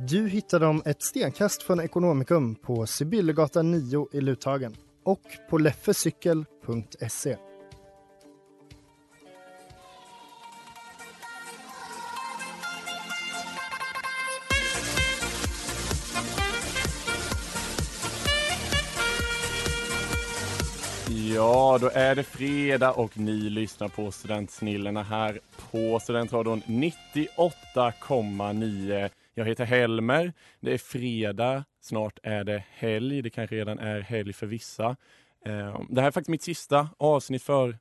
Du hittar dem ett stenkast från Ekonomikum på Sibyllegatan 9 i Luthagen och på leffecykel.se. Ja, då är det fredag och ni lyssnar på Studentsnillena här på Studentradion 98,9. Jag heter Helmer. Det är fredag, snart är det helg. Det kanske redan är helg för vissa. Eh, det här är faktiskt mitt sista avsnitt för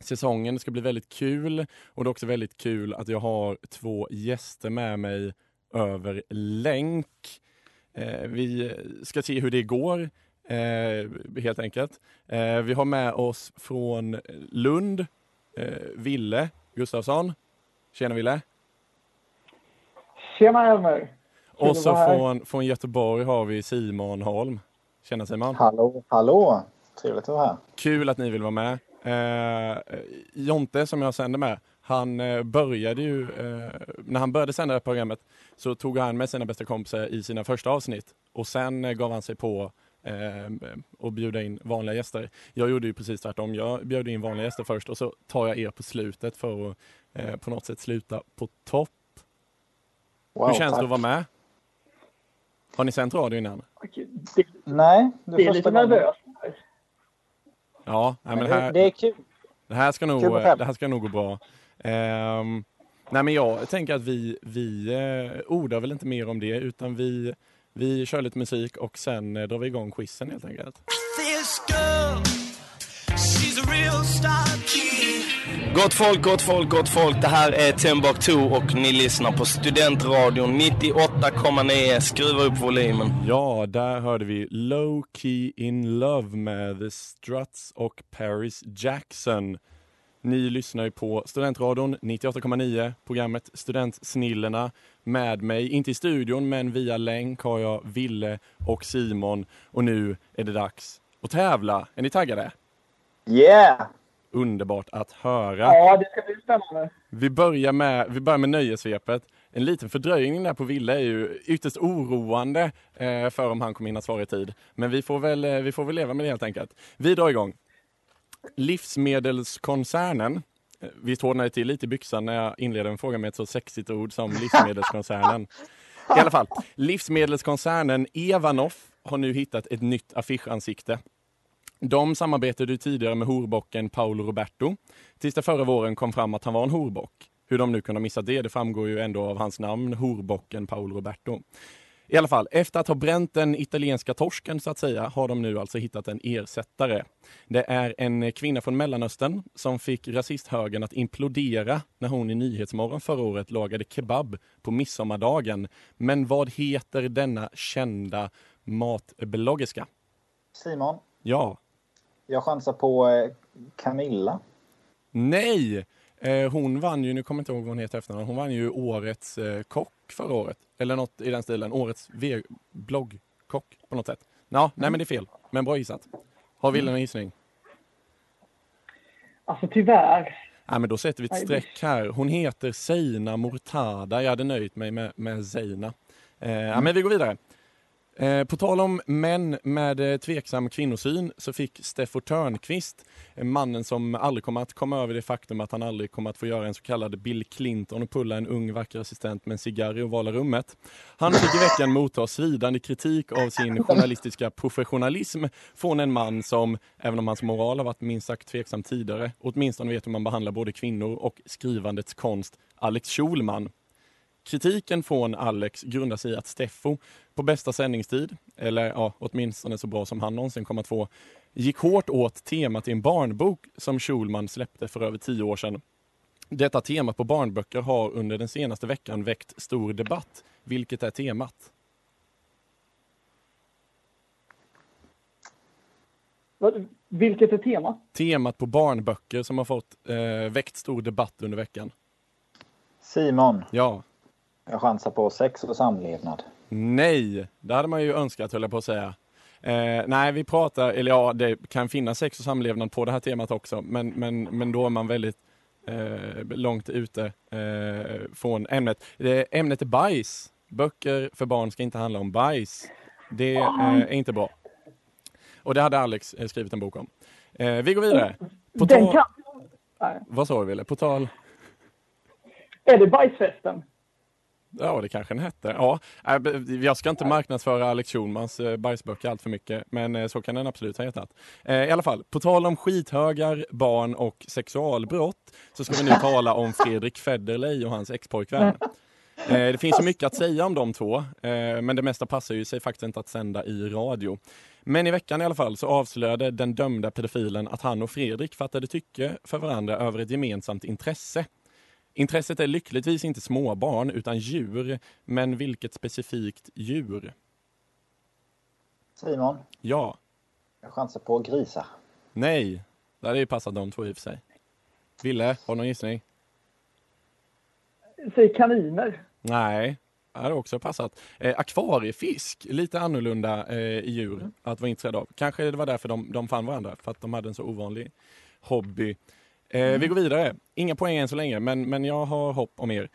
säsongen. Det ska bli väldigt kul och det är också väldigt kul att jag har två gäster med mig över länk. Eh, vi ska se hur det går eh, helt enkelt. Vi har med oss från Lund, Ville Gustafsson. Tjena Ville! Tjena Elmer! Och så från, från Göteborg har vi Simon Holm. Tjena Simon! Hallå, hallå! Trevligt att vara här. Kul att ni vill vara med. Eh, Jonte som jag sänder med, han eh, började ju, eh, när han började sända det här programmet så tog han med sina bästa kompisar i sina första avsnitt och sen eh, gav han sig på eh, och bjuda in vanliga gäster. Jag gjorde ju precis tvärtom. Jag bjöd in vanliga gäster först och så tar jag er på slutet för att eh, på något sätt sluta på topp. Wow, Hur känns tack. det att vara med? Har ni sänt radio innan? Det, Nej, det är, Det är lite nervöst. Ja, nej, men Men det här, det är kul. Det här ska nog, det här ska nog gå bra. Ehm, nej men jag tänker att vi, vi eh, ordar väl inte mer om det utan vi, vi kör lite musik och sen eh, drar vi igång quizen helt enkelt. Gott folk, gott folk, gott folk. Det här är Timbuktu och ni lyssnar på Studentradion 98,9. Skruva upp volymen. Ja, där hörde vi Low Key In Love med The Struts och Paris Jackson. Ni lyssnar ju på Studentradion 98,9, programmet Studentsnillena. Med mig, inte i studion, men via länk har jag Ville och Simon. Och nu är det dags att tävla. Är ni taggade? Yeah! Underbart att höra. Ja, det ska bli spännande. Vi börjar med, vi börjar med nöjesvepet. En liten fördröjning där på Ville är ju ytterst oroande eh, för om han kommer hinna svara i tid. Men vi får, väl, eh, vi får väl leva med det helt enkelt. Vi drar igång. Livsmedelskoncernen. Eh, Visst hårdnar det till lite i byxan när jag inleder en fråga med ett så sexigt ord som Livsmedelskoncernen. I alla fall, Livsmedelskoncernen Evanoff har nu hittat ett nytt affischansikte. De samarbetade tidigare med horbocken Paolo Roberto tills det förra våren kom fram att han var en horbock. Hur de nu kunde ha missat det, det framgår ju ändå av hans namn, horbocken Paolo Roberto. I alla fall, efter att ha bränt den italienska torsken så att säga, har de nu alltså hittat en ersättare. Det är en kvinna från Mellanöstern som fick rasisthögern att implodera när hon i Nyhetsmorgon förra året lagade kebab på midsommardagen. Men vad heter denna kända matbloggerska? Simon, Ja, jag chansar på eh, Camilla. Nej! Eh, hon vann ju, nu kommer jag inte ihåg vad hon heter efternamn, hon vann ju årets eh, kock förra året. Eller något i den stilen, årets bloggkock på något sätt. Ja, nej men det är fel, men bra gissat. Har Wille någon gissning? Alltså tyvärr. Nej men då sätter vi ett streck här. Hon heter Seina Mortada, jag hade nöjt mig med, med Seina. Eh, ja, men vi går vidare. Eh, på tal om män med eh, tveksam kvinnosyn så fick Steffo Törnqvist, eh, mannen som aldrig kommer att komma över det faktum att han aldrig kommer att få göra en så kallad Bill Clinton och pulla en ung vacker assistent med en cigarr i ovala rummet. Han fick i veckan motta svidande kritik av sin journalistiska professionalism från en man som, även om hans moral har varit minst sagt tveksam tidigare, åtminstone vet hur man behandlar både kvinnor och skrivandets konst, Alex Schulman. Kritiken från Alex grundar sig i att Steffo på bästa sändningstid, eller ja, åtminstone så bra som han någonsin kommer att få, gick hårt åt temat i en barnbok som Schulman släppte för över tio år sedan. Detta tema på barnböcker har under den senaste veckan väckt stor debatt. Vilket är temat? Vilket är temat? Temat på barnböcker som har fått eh, väckt stor debatt under veckan. Simon, Ja, jag chansar på sex och samlevnad. Nej, det hade man ju önskat höll jag på att säga. Eh, nej, vi pratar, eller ja, det kan finnas sex och samlevnad på det här temat också, men, men, men då är man väldigt eh, långt ute eh, från ämnet. Det, ämnet är bajs. Böcker för barn ska inte handla om bajs. Det eh, är inte bra. Och det hade Alex eh, skrivit en bok om. Eh, vi går vidare. På Den kan... Nej. vad sa du Wille? På tal Är det bajsfesten? Ja, det kanske den hette. Ja, äh, jag ska inte marknadsföra Alex Schulmans eh, bajsböcker allt för mycket, men eh, så kan den absolut ha hetat. Eh, I alla fall, på tal om skithögar, barn och sexualbrott så ska vi nu tala om Fredrik Federley och hans expojkvän. Eh, Det finns så mycket att säga om de två, men det mesta passar ju sig faktiskt inte att sända i radio. Men i veckan i alla fall så avslöjade den dömda pedofilen att han och Fredrik fattade tycke för varandra över ett gemensamt intresse. Intresset är lyckligtvis inte småbarn utan djur, men vilket specifikt djur? Simon, Ja, jag chansar på grisar. nej, det hade ju passat de två i och för sig. Ville, har du någon gissning? Säg kaniner. Nej, det hade också passat. Eh, akvariefisk, lite annorlunda eh, djur att vara intresserad av. Kanske det var därför de, de fann varandra, för att de hade en så ovanlig hobby. Eh, Vi går vidare. Inga poäng än så länge, men, men jag har hopp om er.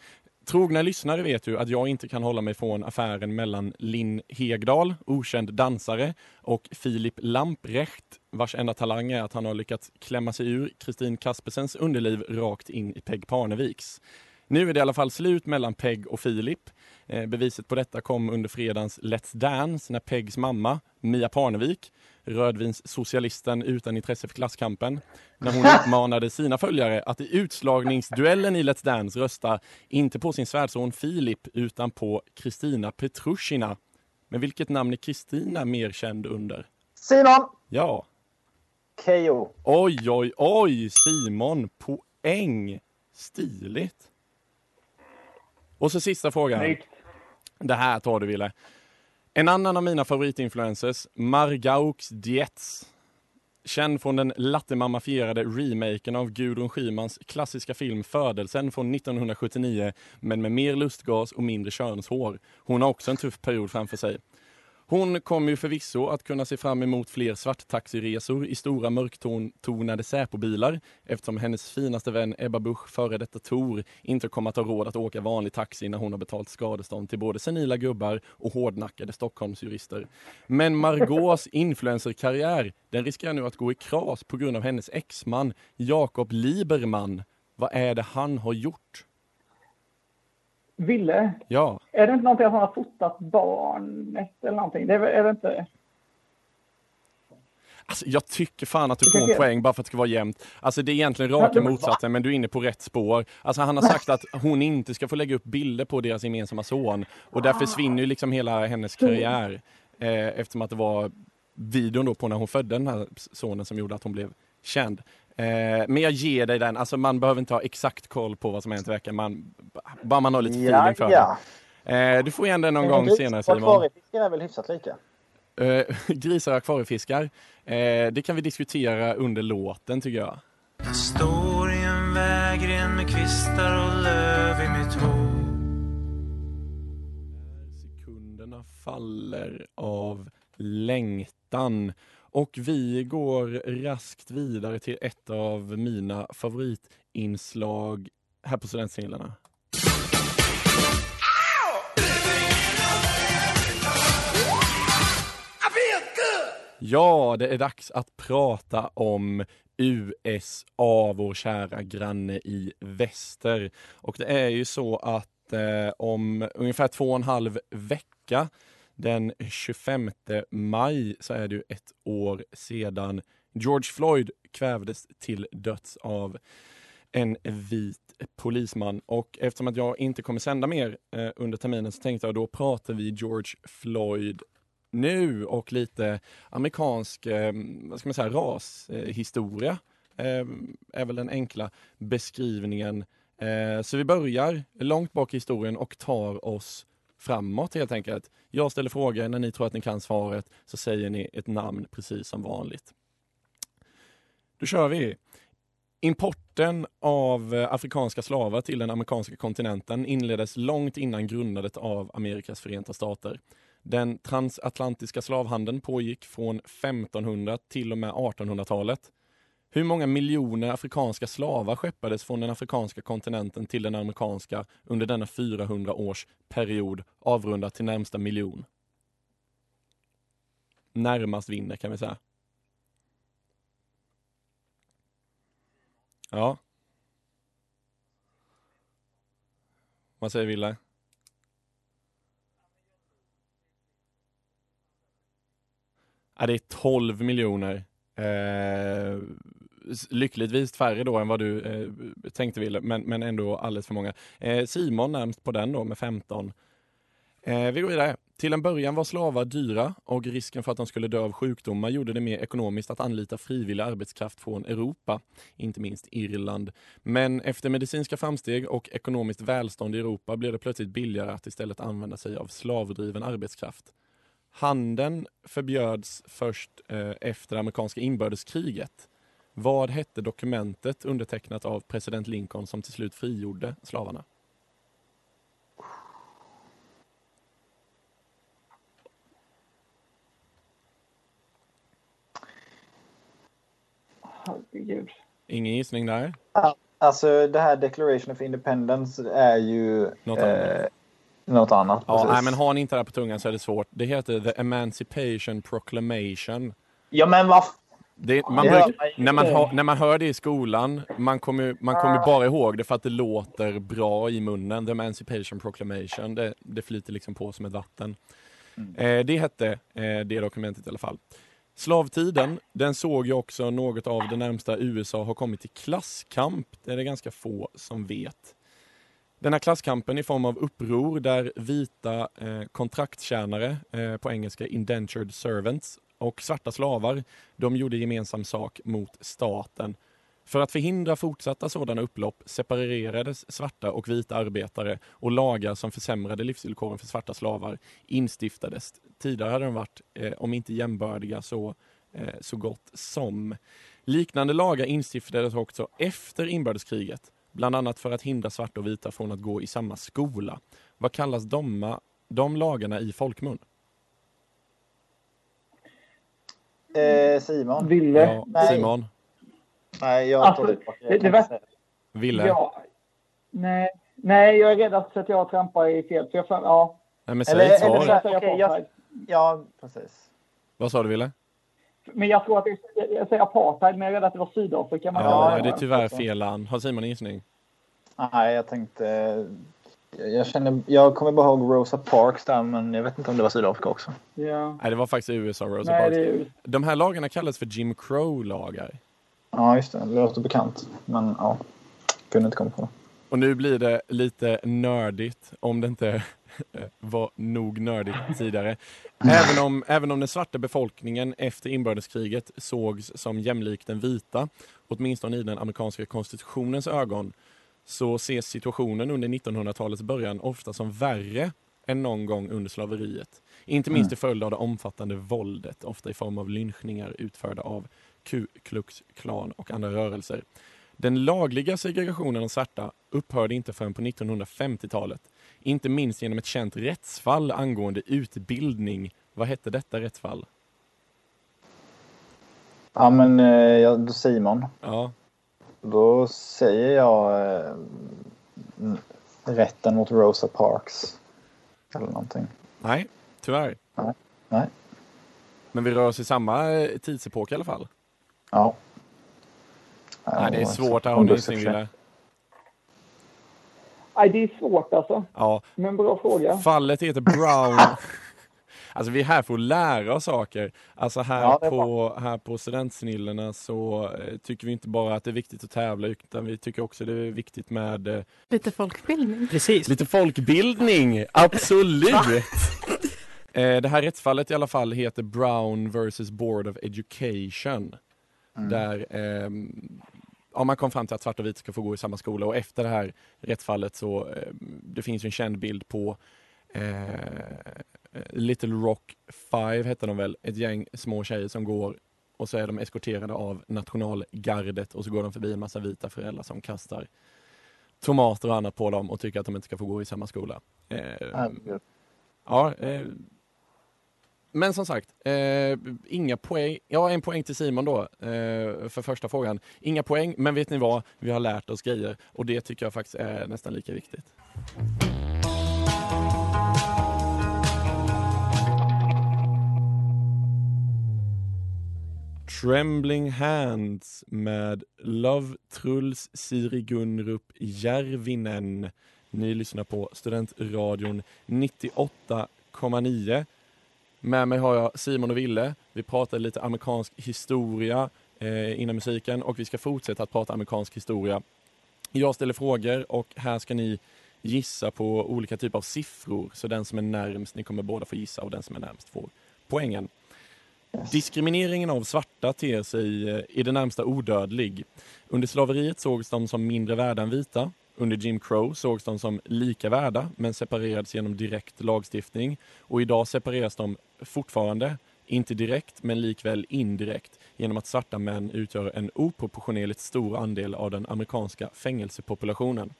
Trogna lyssnare vet ju att jag inte kan hålla mig från affären mellan Linn Hegdahl, okänd dansare, och Filip Lamprecht, vars enda talang är att han har lyckats klämma sig ur Kristin Kaspersens underliv rakt in i Peg Parneviks. Nu är det i alla fall slut mellan Peg och Filip. Eh, beviset på detta kom under fredagens Let's Dance när Pegs mamma, Mia Parnevik, rödvinssocialisten utan intresse för klasskampen, när hon uppmanade sina följare att i utslagningsduellen i Let's Dance rösta inte på sin svärson Filip utan på Kristina Petrushina. Men vilket namn är Kristina mer känd under? Simon! Ja. Keyyo. Oj, oj, oj, Simon. Poäng. Stiligt. Och så sista frågan. Snyggt. Det här tar du, Ville. En annan av mina favoritinfluencers, Margaux Dietz. Känd från den lattemammafierade remaken av Gudrun Schymans klassiska film Födelsen från 1979, men med mer lustgas och mindre könshår. Hon har också en tuff period framför sig. Hon kommer ju förvisso att kunna se fram emot fler svarttaxiresor i stora mörktonade Säpo-bilar eftersom hennes finaste vän Ebba Busch, före detta Tor, inte kommer att ha råd att åka vanlig taxi när hon har betalt skadestånd till både senila gubbar och hårdnackade Stockholmsjurister. Men Margaux influencerkarriär, den riskerar nu att gå i kras på grund av hennes exman Jakob Liberman. Vad är det han har gjort? Ville, Ja, är det inte någonting att han har fotat barnet eller någonting? Det är, är det inte... Alltså, jag tycker fan att du får en poäng bara för att det ska vara jämnt. Alltså det är egentligen raka motsatsen men du är inne på rätt spår. Alltså han har sagt att hon inte ska få lägga upp bilder på deras gemensamma son och där försvinner ju liksom hela hennes karriär. Eh, eftersom att det var videon då på när hon födde den här sonen som gjorde att hon blev känd. Eh, men jag ger dig den, alltså man behöver inte ha exakt koll på vad som hänt i veckan, man, bara man har lite feeling för ja. det. Eh, du får igen den någon Men gång senare Simon. Akvariefiskar är väl hyfsat lika? Eh, grisar och akvariefiskar. Eh, det kan vi diskutera under låten tycker jag. Jag står i en vägren med kvistar och löv i mitt hår Sekunderna faller av längtan. Och vi går raskt vidare till ett av mina favoritinslag här på Studentsinglarna. Ja, det är dags att prata om USA, vår kära granne i väster. Och det är ju så att eh, om ungefär två och en halv vecka, den 25 maj, så är det ju ett år sedan George Floyd kvävdes till döds av en vit polisman. Och eftersom att jag inte kommer sända mer eh, under terminen så tänkte jag då pratar vi George Floyd nu och lite amerikansk, eh, vad ska man säga, rashistoria. Eh, är väl den enkla beskrivningen. Eh, så vi börjar långt bak i historien och tar oss framåt helt enkelt. Jag ställer frågor, när ni tror att ni kan svaret så säger ni ett namn precis som vanligt. Då kör vi. Importen av eh, afrikanska slavar till den amerikanska kontinenten inleddes långt innan grundandet av Amerikas förenta stater. Den transatlantiska slavhandeln pågick från 1500 till och med 1800-talet. Hur många miljoner afrikanska slavar skeppades från den afrikanska kontinenten till den amerikanska under denna 400 års period avrundat till närmsta miljon? Närmast vinner kan vi säga. Ja. Vad säger Wille? Ja, det är 12 miljoner. Eh, lyckligtvis färre då än vad du eh, tänkte Ville, men, men ändå alldeles för många. Eh, Simon närmst på den då med 15. Eh, vi går vidare. Till en början var slavar dyra och risken för att de skulle dö av sjukdomar gjorde det mer ekonomiskt att anlita frivillig arbetskraft från Europa, inte minst Irland. Men efter medicinska framsteg och ekonomiskt välstånd i Europa blev det plötsligt billigare att istället använda sig av slavdriven arbetskraft. Handeln förbjöds först eh, efter amerikanska inbördeskriget. Vad hette dokumentet undertecknat av president Lincoln som till slut frigjorde slavarna? Herregud. Ingen gissning där? Alltså det här Declaration of Independence är ju Något eh, annat. Något annat. Ja, nej, men har ni inte det här på tungan så är det svårt. Det heter The Emancipation Proclamation. ja men vad Det, man ju. när, man hör, när man hör det i skolan, man kommer, man kommer bara ihåg det för att det låter bra i munnen. The Emancipation Proclamation, det, det flyter liksom på som ett vatten. Eh, det hette eh, det dokumentet i alla fall. Slavtiden, den såg ju också något av det närmsta USA har kommit till klasskamp. Det är det ganska få som vet. Den här klasskampen i form av uppror där vita eh, kontraktstjänare, eh, på engelska indentured servants, och svarta slavar, de gjorde gemensam sak mot staten. För att förhindra fortsatta sådana upplopp separerades svarta och vita arbetare och lagar som försämrade livsvillkoren för svarta slavar instiftades. Tidigare hade de varit, eh, om inte jämbördiga, så, eh, så gott som. Liknande lagar instiftades också efter inbördeskriget, bland annat för att hindra svarta och vita från att gå i samma skola. Vad kallas de, de lagarna i folkmun? Eh, Simon? Ville. Ja, Nej. Simon? Nej, jag Alltså, tar tillbaka. det- var-. Ville? Ja. Nej. Nej, jag är rädd att att jag trampar i fel. Så jag ja. Nej, men säg Eller- ett svar. Ja, precis. Vad sa du Ville? Men jag tror att det, jag- säger apartheid, men jag är rädd att det var Sydafrika. man Ja, det är tyvärr fel land. Har Simon en gissning? Nej, jag tänkte... Jag, känner... Jag kommer bara ihåg Rosa Parks där, men jag vet inte om det var Sydafrika också. Ja. Nej, det var faktiskt USA, Rosa Nej, Parks. det är. De här lagarna kallas för Jim Crow-lagar. Ja, just det. Det låter bekant. Men ja, kunde inte komma på det. Och nu blir det lite nördigt, om det inte var nog nördigt tidigare. Även om, även om den svarta befolkningen efter inbördeskriget sågs som jämlik den vita, åtminstone i den amerikanska konstitutionens ögon, så ses situationen under 1900-talets början ofta som värre än någon gång under slaveriet. Inte minst till följd av det omfattande våldet, ofta i form av lynchningar utförda av Ku Klux Klan och andra rörelser. Den lagliga segregationen av svarta upphörde inte förrän på 1950-talet. Inte minst genom ett känt rättsfall angående utbildning. Vad hette detta rättsfall? Ja, men eh, ja, Simon. Ja, Då säger jag eh, rätten mot Rosa Parks. Eller någonting. nej, tyvärr. Nej. Men vi rör oss i samma eh, tidsepok i alla fall. Ja. Nej, det är svårt. Här har ni. Nej, det är svårt alltså. Ja, Men bra fråga. fallet heter Brown. Alltså vi är här för att lära oss saker. Alltså här, Ja, på, här på Studentsnillena så eh, tycker vi inte bara att det är viktigt att tävla utan vi tycker också det är viktigt med eh, Lite folkbildning. Precis. lite folkbildning. Absolut! Eh, det här rättsfallet i alla fall heter Brown vs Board of Education. Där ehm, ja, man kom fram till att svart och vit ska få gå i samma skola och efter det här rättsfallet så eh, det finns ju en känd bild på eh, Little Rock 5 hette de väl, ett gäng små tjejer som går och så är de eskorterade av nationalgardet och så går de förbi en massa vita föräldrar som kastar tomater och annat på dem och tycker att de inte ska få gå i samma skola. Eh. Ja, eh, men som sagt, eh, inga poäng. Ja, en poäng till Simon då eh, för första frågan. Inga poäng, men vet ni vad? Vi har lärt oss grejer och det tycker jag faktiskt är nästan lika viktigt. Trembling Hands med Love Truls Siri Gunrup Järvinen. Ni lyssnar på Studentradion 98,9. Med mig har jag Simon och Ville. Vi pratar lite amerikansk historia eh, innan musiken och vi ska fortsätta att prata amerikansk historia. Jag ställer frågor och här ska ni gissa på olika typer av siffror. Så den som är närmst, ni kommer båda få gissa och den som är närmst får poängen. Diskrimineringen av svarta ter sig eh, i det närmsta odödlig. Under slaveriet sågs de som mindre värda än vita. Under Jim Crow sågs de som lika värda men separerades genom direkt lagstiftning. Och idag separeras de fortfarande, inte direkt men likväl indirekt genom att svarta män utgör en oproportionerligt stor andel av den amerikanska fängelsepopulationen.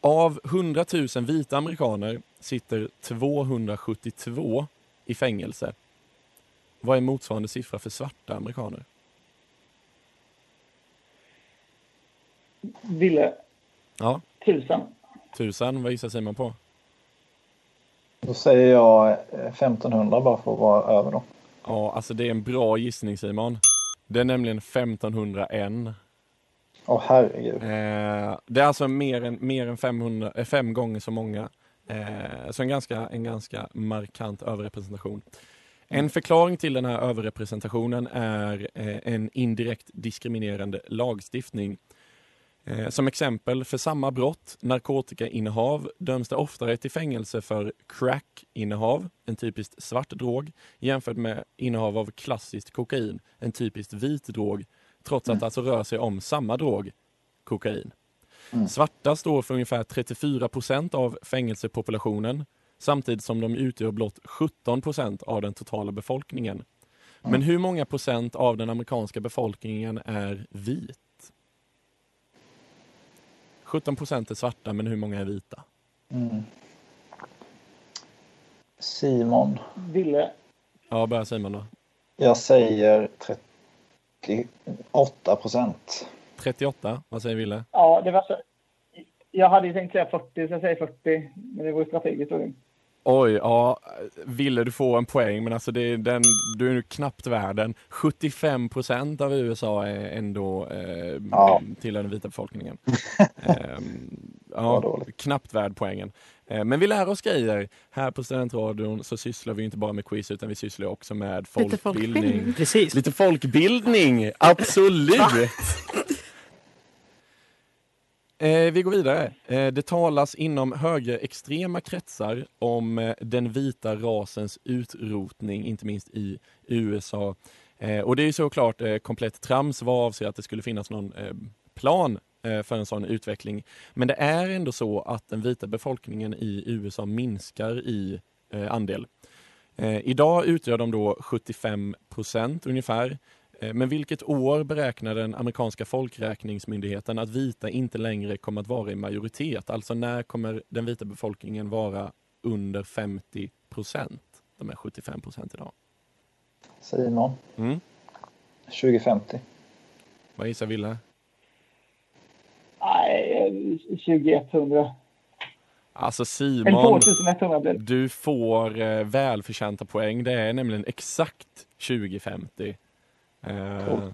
Av 100 000 vita amerikaner sitter 272 i fängelse. Vad är motsvarande siffra för svarta amerikaner? Ville, Ja, tusen. tusen. Vad gissar Simon på? Då säger jag eh, 1500 bara för att vara över då. Ja, alltså det är en bra gissning Simon. Det är nämligen 1501. Åh herregud. Eh, det är alltså mer än, mer än 500, eh, fem gånger så många. Eh, så en ganska, en ganska markant överrepresentation. En förklaring till den här överrepresentationen är eh, en indirekt diskriminerande lagstiftning. Eh, som exempel, för samma brott, narkotikainnehav, döms det oftare till fängelse för crackinnehav, en typiskt svart drog, jämfört med innehav av klassiskt kokain, en typiskt vit drog, trots att det alltså rör sig om samma drog, kokain. Svarta står för ungefär 34 procent av fängelsepopulationen, samtidigt som de utgör blott 17 procent av den totala befolkningen. Men hur många procent av den amerikanska befolkningen är vit? 17 procent är svarta, men hur många är vita? Mm. Simon. Ville, Ja, börjar Simon då. Jag säger 38 procent. 38, vad säger Ville? ja det var så. Jag hade ju tänkt säga 40, så jag säger 40. Men det var ju strategiskt. jag. Oj, ja, Ville du får en poäng, men alltså det är den, du är nu knappt värden. 75 procent av USA är ändå eh, Ja. tillhör den vita befolkningen. Vad ja, knappt värd poängen. Eh, men vi lär oss grejer. Här på Studentradion så sysslar vi inte bara med quiz utan vi sysslar också med Lite folkbildning. folkbildning. Precis. Lite folkbildning, absolut! Eh, vi går vidare. Eh, det talas inom högerextrema kretsar om eh, den vita rasens utrotning, inte minst i USA. Eh, och det är såklart eh, komplett trams vad avser att det skulle finnas någon eh, plan eh, för en sån utveckling. Men det är ändå så att den vita befolkningen i USA minskar i eh, andel. Eh, idag utgör de då 75 procent ungefär. Eh, Men vilket år beräknar den amerikanska folkräkningsmyndigheten att vita inte längre kommer att vara i majoritet? Alltså när kommer den vita befolkningen vara under 50 procent? De är 75 procent idag. Simon. Mm. 2050. Vad gissar Ville? Nej, 2100. Alltså Simon, 2100 blir det. du får eh, välförtjänta poäng. Det är nämligen exakt 2050. Eh,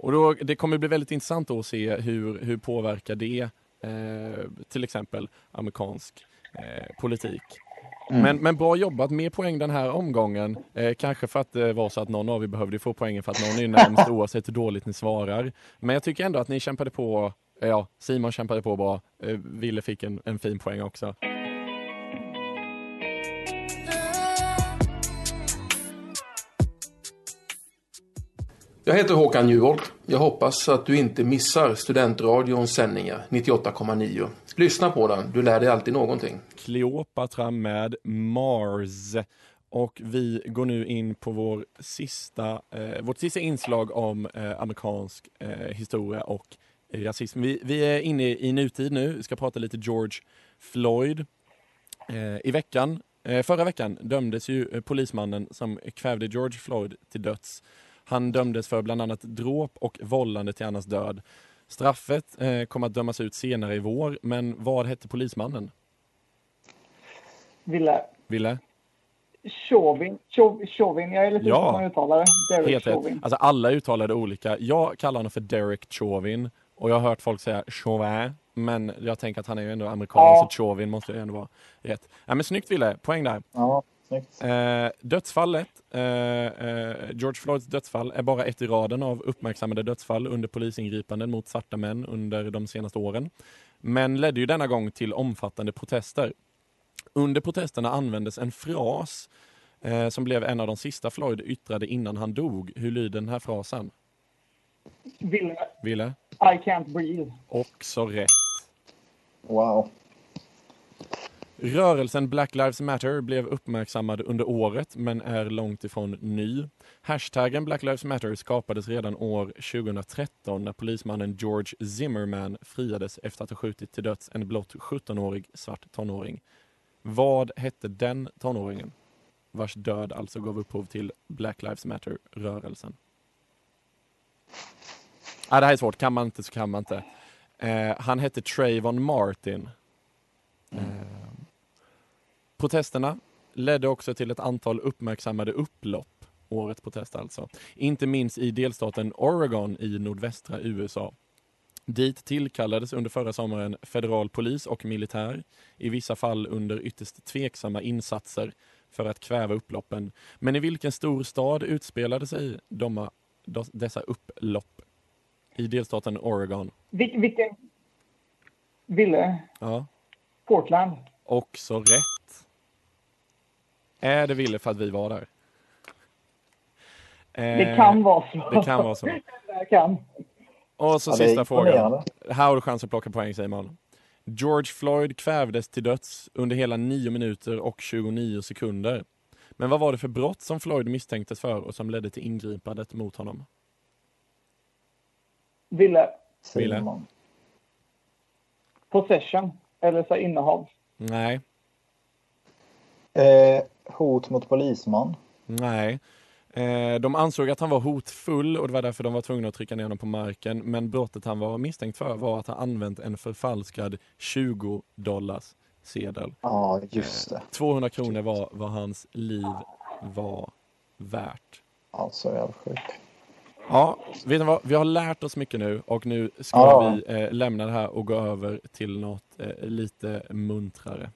och då, det kommer bli väldigt intressant att se hur, hur påverkar det eh, till exempel amerikansk eh, politik. Mm. Men, men bra jobbat, mer poäng den här omgången. Eh, kanske för att det var så att någon av er behövde få poängen för att någon är närmst oavsett hur dåligt ni svarar. Men jag tycker ändå att ni kämpade på, eh, ja, Simon kämpade på bra. Eh, Ville fick en, en fin poäng också. Jag heter Håkan Juholt. Jag hoppas att du inte missar Studentradions sändningar 98,9. Lyssna på den, du lär dig alltid någonting. Kleopatra med Mars. Och vi går nu in på vår sista, eh, vårt sista inslag om eh, amerikansk eh, historia och eh, rasism. Vi, vi är inne i nutid nu, vi ska prata lite George Floyd. Eh, I veckan, eh, förra veckan dömdes ju eh, polismannen som kvävde George Floyd till döds. Han dömdes för bland annat dråp och vållande till annans död. Straffet eh, kommer att dömas ut senare i vår, men vad hette polismannen? Ville. Ville? Chauvin. Chau- Chauvin. Jag är lite Ja. hur man uttalar det. Derek Helt. Chauvin. Alltså alla uttalade olika. Jag kallar honom för Derek Chauvin och jag har hört folk säga Chauvin, men jag tänker att han är ju ändå amerikan Ja. så Chauvin måste ju ändå vara rätt. Ja, men snyggt Ville, poäng där. Ja. Eh, dödsfallet, eh, eh, George Floyds dödsfall är bara ett i raden av uppmärksammade dödsfall under polisingripanden mot svarta män under de senaste åren. Men ledde ju denna gång till omfattande protester. Under protesterna användes en fras eh, som blev en av de sista Floyd yttrade innan han dog. Hur lyder den här frasen? Ville. Ville? I can't breathe. Också rätt. Wow. Rörelsen Black Lives Matter blev uppmärksammad under året men är långt ifrån ny. Hashtaggen Black Lives Matter skapades redan år 2013 när polismannen George Zimmerman friades efter att ha skjutit till döds en blott 17-årig svart tonåring. Vad hette den tonåringen? Vars död alltså gav upphov till Black Lives Matter-rörelsen. Ah, det här är svårt, kan man inte så kan man inte. Eh, han hette Trayvon Martin. Eh, protesterna ledde också till ett antal uppmärksammade upplopp. Årets protest alltså. Inte minst i delstaten Oregon i nordvästra USA. Dit tillkallades under förra sommaren federal polis och militär, i vissa fall under ytterst tveksamma insatser för att kväva upploppen. Men i vilken stor stad utspelade sig de, dessa upplopp? I delstaten Oregon. Vil- vilken... Ville. Ja. Portland. Också rätt. Är det Ville för att vi var där? Det Eh, kan vara så. Det kan vara så. Det kan. Och så Ja, sista frågan. Här har du chans att plocka poäng Simon. George Floyd kvävdes till döds under hela 9 minuter och 29 sekunder. Men vad var det för brott som Floyd misstänktes för och som ledde till ingripandet mot honom? Ville. Ville? Possession. Eller så innehav. Nej, Eh, hot mot polisman. nej. Eh, de ansåg att han var hotfull och det var därför de var tvungna att trycka ner honom på marken. Men brottet han var misstänkt för var att han använt en förfalskad 20 dollars sedel. Ja, just det. 200 kronor var vad hans liv var värt. Ja, så jävla sjukt. Ja, vet ni vad? Vi har lärt oss mycket nu och nu ska Ja. vi eh, lämna det här och gå över till något eh, lite muntrare.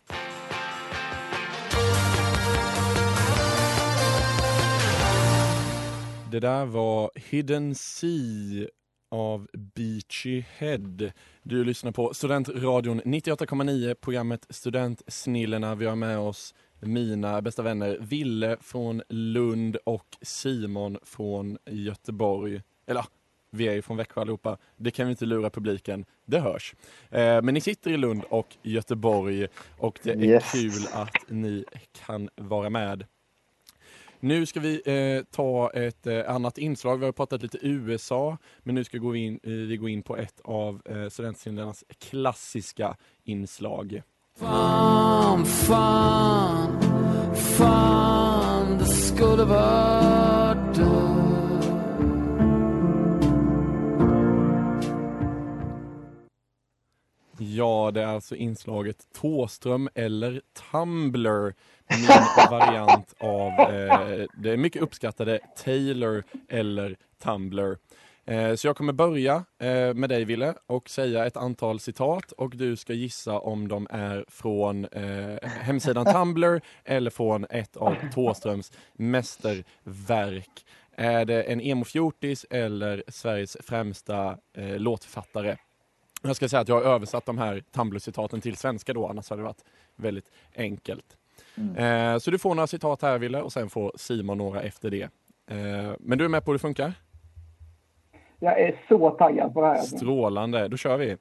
Det där var Hidden Sea av Beachy Head. Du lyssnar på Studentradion 98,9, programmet Studentsnillena. Vi har med oss mina bästa vänner Ville från Lund och Simon från Göteborg. Eller vi är ju från Växjö allihopa. Det kan vi inte lura publiken. Det hörs. Eh, men ni sitter i Lund och Göteborg och det är Yes. kul att ni kan vara med. Nu ska vi eh, ta ett eh, annat inslag. Vi har pratat lite USA, men nu ska gå in, eh, vi gå in på ett av eh, studentsyndernas klassiska inslag. Fan, fan, fan, det skulle vara. Ja, det är alltså inslaget Tåström eller Tumblr. Min variant av eh, det mycket uppskattade Taylor eller Tumblr. Eh, så jag kommer börja eh, med dig Ville och säga ett antal citat och du ska gissa om de är från eh, hemsidan Tumblr eller från ett av Tåströms mästerverk. Är det en emo-fjortis eller Sveriges främsta eh, låtförfattare? Jag ska säga att jag har översatt de här Tumblr-citaten till svenska då, annars hade det varit väldigt enkelt. Eh, så du får några citat här Ville och sen får Simon några efter det. Eh, men du är med på hur det funkar? Jag är så taggad på det här. Strålande, då kör vi.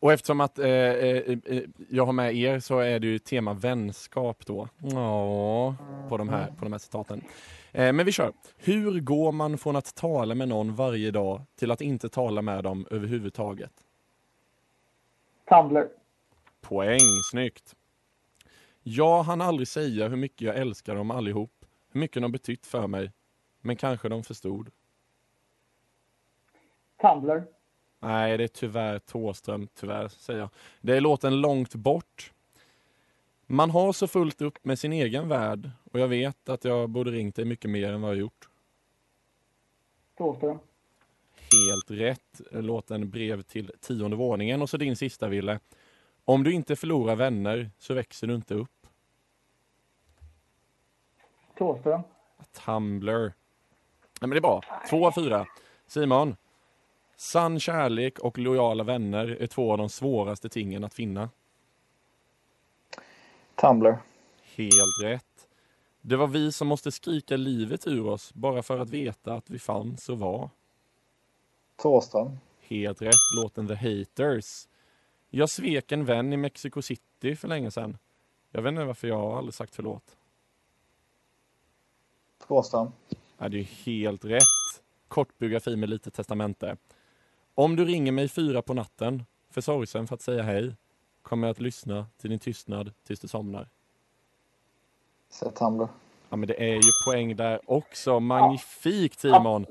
Och eftersom att eh, eh, eh, jag har med er så är det ju tema vänskap då. Ja, på de här, på de här citaten. Eh, men vi kör. Hur går man från att tala med någon varje dag till att inte tala med dem överhuvudtaget? Tumblr. Poäng, snyggt. Jag hann aldrig säga hur mycket jag älskar dem allihop. Hur mycket de betytt för mig. Men kanske de förstod. Tumblr. Nej, det är tyvärr Tåström, tyvärr säger jag. Det är låten Långt bort. Man har så fullt upp med sin egen värld och jag vet att jag borde ringt dig mycket mer än vad jag gjort. Tåström. Helt rätt. Låten Brev till tionde våningen och så din sista Ville. Om du inte förlorar vänner så växer du inte upp. Tåström. Tumblr. Nej, men det är bra. Två av fyra. Simon. Sann kärlek och lojala vänner är två av de svåraste tingen att finna. Tumblr. Helt rätt. Det var vi som måste skrika livet ur oss bara för att veta att vi fanns och var. Thåström. Helt rätt. Låten The Haters. Jag svek en vän i Mexico City för länge sedan. Jag vet inte varför jag har aldrig sagt förlåt. Thåström. Ja, det är helt rätt. Kort biografi med lite testamente. Om du ringer mig fyra på natten, för sorgsen för att säga hej, kommer jag att lyssna till din tystnad tills du somnar. Säg Tumblr. Ja, men det är ju poäng där också. Magnifikt Simon!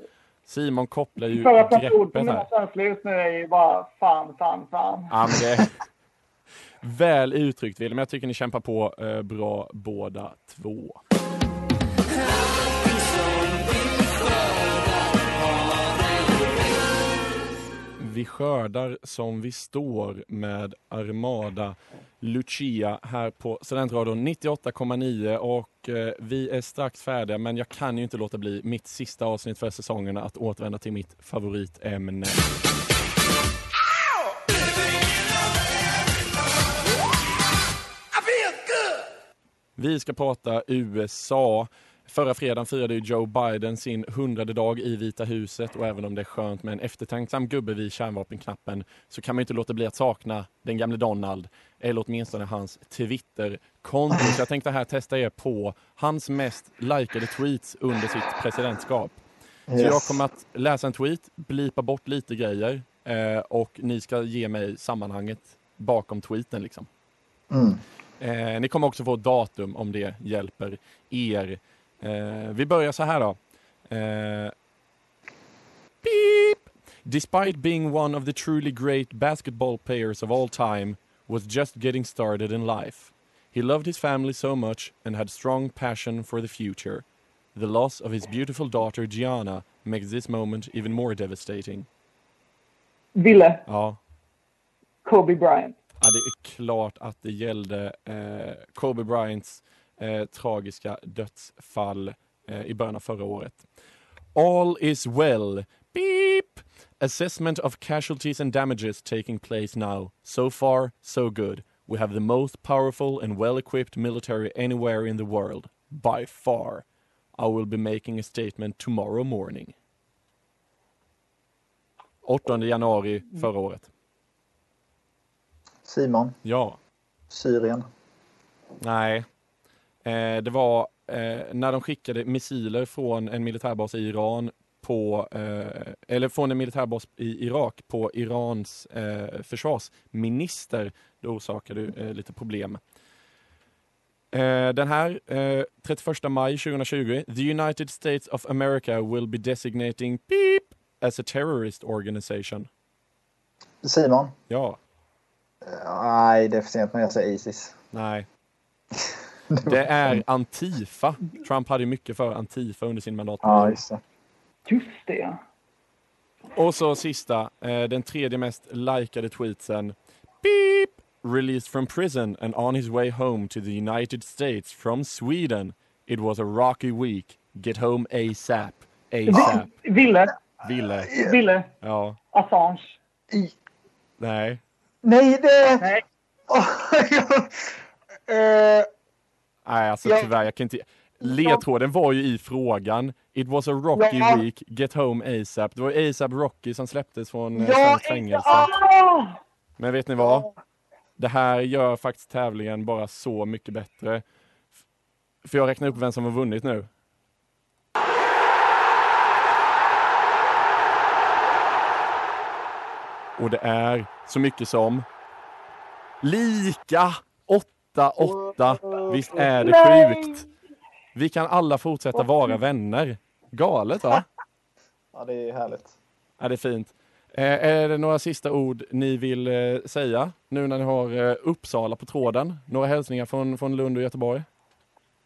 Simon kopplar ju För att greppet här. just nu är ju bara fan, fan, fan. Ja, men det är väl uttryckt Willem. Jag tycker ni kämpar på eh, bra båda två. Skördar som vi står med Armada Lucia här på Studentradion 98,9 och eh, vi är strax färdiga men jag kan ju inte låta bli mitt sista avsnitt för säsongen att återvända till mitt favoritämne. Vi ska prata USA. Förra fredagen firade ju Joe Biden sin hundrade dag i Vita huset och även om det är skönt med en eftertänksam gubbe vid kärnvapenknappen så kan man inte låta bli att sakna den gamle Donald eller åtminstone hans Twitter-konto. Så jag tänkte här testa er på hans mest likade tweets under sitt presidentskap. Så Yes. jag kommer att läsa en tweet, blipa bort lite grejer eh, och ni ska ge mig sammanhanget bakom tweeten liksom. Mm. Eh, ni kommer också få datum om det hjälper er. Eh, vi börjar så här då. Eh, beep. Despite being one of the truly great basketball players of all time was just getting started in life. He loved his family so much and had strong passion for the future. The loss of his beautiful daughter Gianna makes this moment even more devastating. Ville. Ja, Kobe Bryant. Ja, det är klart att det gällde eh, Kobe Bryants eh, tragiska dödsfall eh, i början av förra året. All is well. Beep! Assessment of casualties and damages taking place now. So far, so good. We have the most powerful and well-equipped military anywhere in the world. By far. I will be making a statement tomorrow morning. 8 januari förra året. Simon. Ja. Syrien. Nej. Eh, det var eh, när de skickade missiler från en militärbas i Iran på, eh, eller från en militärbas i Irak på Irans försvarsminister. Det orsakade lite problem. Den här, eh, 31 maj 2020. The United States of America will be designating beep as a terrorist organization. Simon. Ja. Nej, det är för sent men jag säger Isis. Nej. Det är Antifa. Trump hade ju mycket för Antifa under sin Ja, mandatperiod. just det. Just det, ja. Och så sista, eh, den tredje mest likade tweetsen. Beep! Released from prison and on his way home to the United States from Sweden. It was a rocky week. Get home ASAP. ASAP. Ville, Ville. Ville, Ja. Assange. Nej. Nej, det... Nej. Eh, Nej, alltså Ja. tyvärr, jag kan inte... Ledtråden var ju i frågan. It was a rocky Ja. week, get home ASAP. Det var ASAP Rocky som släpptes från eh, Ja, fängelse. Men vet ni vad? Det här gör faktiskt tävlingen bara så mycket bättre. För jag räknar upp vem som har vunnit nu. Och det är så mycket som lika 8-8. Visst är det Nej! sjukt? Vi kan alla fortsätta vara vänner. Galet va? Ja, det är härligt. Ja, det är fint. Eh, är det några sista ord ni vill eh, säga nu när ni har eh, Uppsala på tråden? Några hälsningar från, från Lund och Göteborg?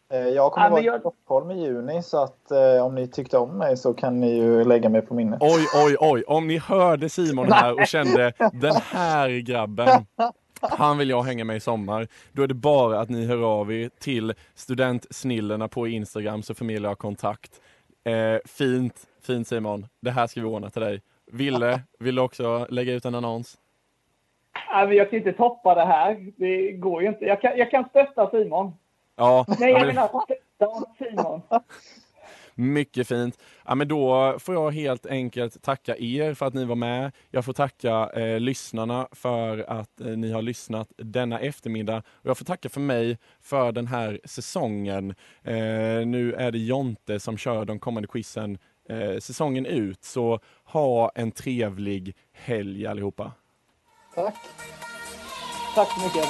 Eh, Jag kommer Ja, vara jag- i Stockholm i juni så att eh, om ni tyckte om mig så kan ni ju lägga mig på minnet. Oj, oj, oj. Om ni hörde Simon här och kände den här grabben, han vill jag hänga med i sommar. Då är det bara att ni hör av er till studentsnillena på Instagram så förmedlar jag kontakt. Eh, fint, fint Simon. Det här ska vi ordna till dig. Ville, vill du också lägga ut en annons? Nej, jag kan inte toppa det här. Det går ju inte. Jag kan, jag kan stötta Simon. Ja, Nej, ja, jag men- menar stötta Simon. Mycket fint. Ja, men då får jag helt enkelt tacka er för att ni var med. Jag får tacka eh, lyssnarna för att eh, ni har lyssnat denna eftermiddag. Och jag får tacka för mig för den här säsongen. Eh, nu är det Jonte som kör de kommande quizen eh, säsongen ut. Så ha en trevlig helg allihopa. Tack. Tack så mycket.